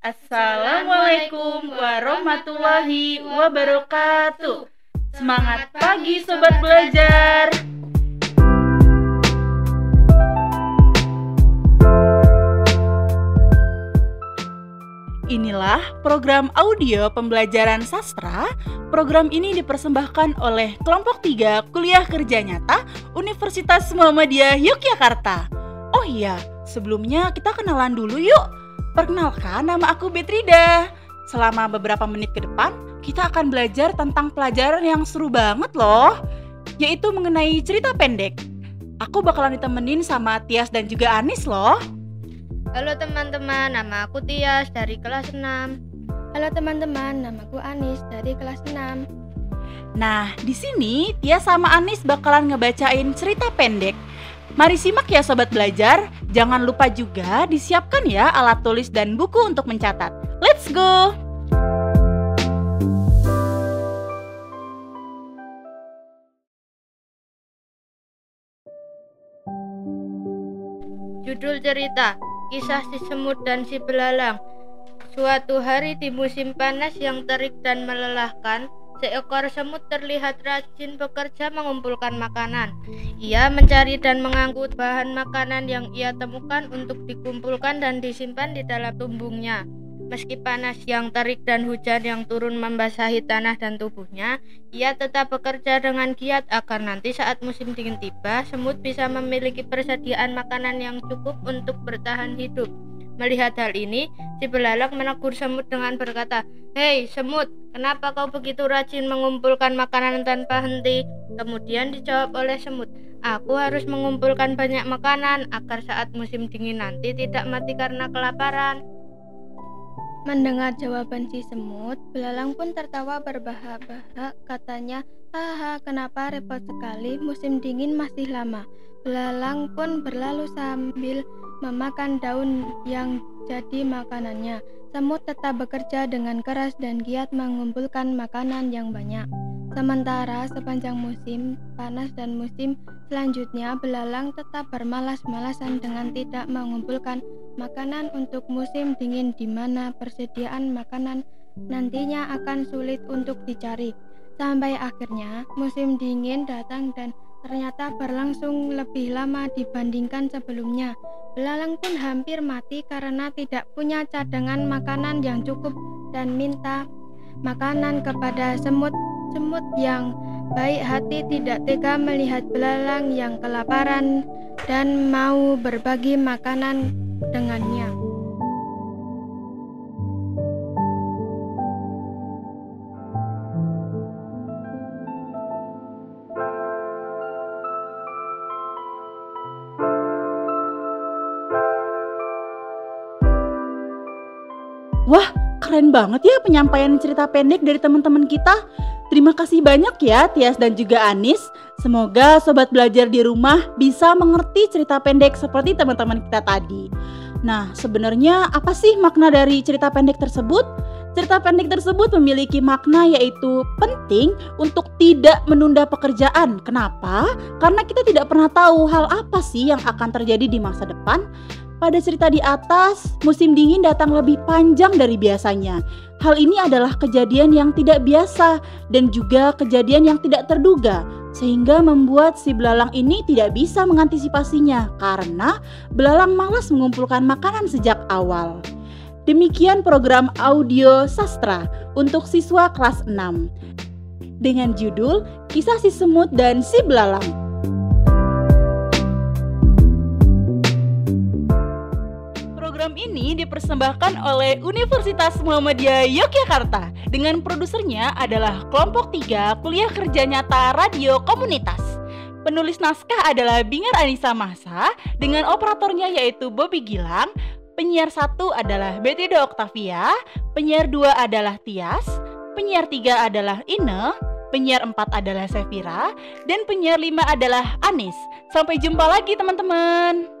Assalamualaikum warahmatullahi wabarakatuh. Semangat pagi sobat belajar. Inilah program audio pembelajaran sastra. Program ini dipersembahkan oleh kelompok 3 Kuliah Kerja Nyata Universitas Muhammadiyah Yogyakarta. Oh iya, sebelumnya kita kenalan dulu yuk. Perkenalkan, nama aku Betrida. Selama beberapa menit ke depan, kita akan belajar tentang pelajaran yang seru banget loh, yaitu mengenai cerita pendek. Aku bakalan ditemenin sama Tias dan juga Anis loh. Halo teman-teman, nama aku Tias dari kelas 6. Halo teman-teman, namaku Anis dari kelas 6. Nah, di sini Tias sama Anis bakalan ngebacain cerita pendek. Mari simak ya sobat belajar. Jangan lupa juga disiapkan ya alat tulis dan buku untuk mencatat. Let's go! Judul cerita, Kisah si semut dan si belalang. Suatu hari di musim panas yang terik dan melelahkan, seekor semut terlihat rajin bekerja mengumpulkan makanan. Ia mencari dan mengangkut bahan makanan yang ia temukan untuk dikumpulkan dan disimpan di dalam tumbungnya. Meski panas yang terik dan hujan yang turun membasahi tanah dan tubuhnya, ia tetap bekerja dengan giat agar nanti saat musim dingin tiba, semut bisa memiliki persediaan makanan yang cukup untuk bertahan hidup. Melihat hal ini, si belalang menegur semut dengan berkata, Hei semut, kenapa kau begitu rajin mengumpulkan makanan tanpa henti? Kemudian dijawab oleh semut, Aku harus mengumpulkan banyak makanan agar saat musim dingin nanti tidak mati karena kelaparan. Mendengar jawaban si semut, belalang pun tertawa berbahak-bahak. Katanya, haha kenapa repot sekali, musim dingin masih lama. Belalang pun berlalu sambil memakan daun yang jadi makanannya. Semut tetap bekerja dengan keras dan giat mengumpulkan makanan yang banyak. Sementara sepanjang musim panas dan musim selanjutnya, belalang tetap bermalas-malasan dengan tidak mengumpulkan makanan untuk musim dingin di mana persediaan makanan nantinya akan sulit untuk dicari. Sampai akhirnya musim dingin datang dan ternyata berlangsung lebih lama dibandingkan sebelumnya. Belalang pun hampir mati karena tidak punya cadangan makanan yang cukup dan minta makanan kepada semut Semut yang baik hati tidak tega melihat belalang yang kelaparan dan mau berbagi makanan dengannya. Wah, keren banget ya penyampaian cerita pendek dari teman-teman kita. Terima kasih banyak ya Tias dan juga Anis. Semoga sobat belajar di rumah bisa mengerti cerita pendek seperti teman-teman kita tadi. Nah, sebenarnya apa sih makna dari cerita pendek tersebut? Cerita pendek tersebut memiliki makna yaitu penting untuk tidak menunda pekerjaan. Kenapa? Karena kita tidak pernah tahu hal apa sih yang akan terjadi di masa depan. Pada cerita di atas, musim dingin datang lebih panjang dari biasanya. Hal ini adalah kejadian yang tidak biasa dan juga kejadian yang tidak terduga, sehingga membuat si belalang ini tidak bisa mengantisipasinya karena belalang malas mengumpulkan makanan sejak awal. Demikian program audio sastra untuk siswa kelas 6 dengan judul Kisah si Semut dan si Belalang. Program ini dipersembahkan oleh Universitas Muhammadiyah Yogyakarta dengan produsernya adalah kelompok 3 Kuliah Kerja Nyata Radio Komunitas. Penulis naskah adalah Bingar Anissa Masa dengan operatornya yaitu Bobby Gilang, penyiar satu adalah Betida Octavia, penyiar dua adalah Tias, penyiar tiga adalah Ine, penyiar empat adalah Sevira, dan penyiar lima adalah Anis. Sampai jumpa lagi teman-teman.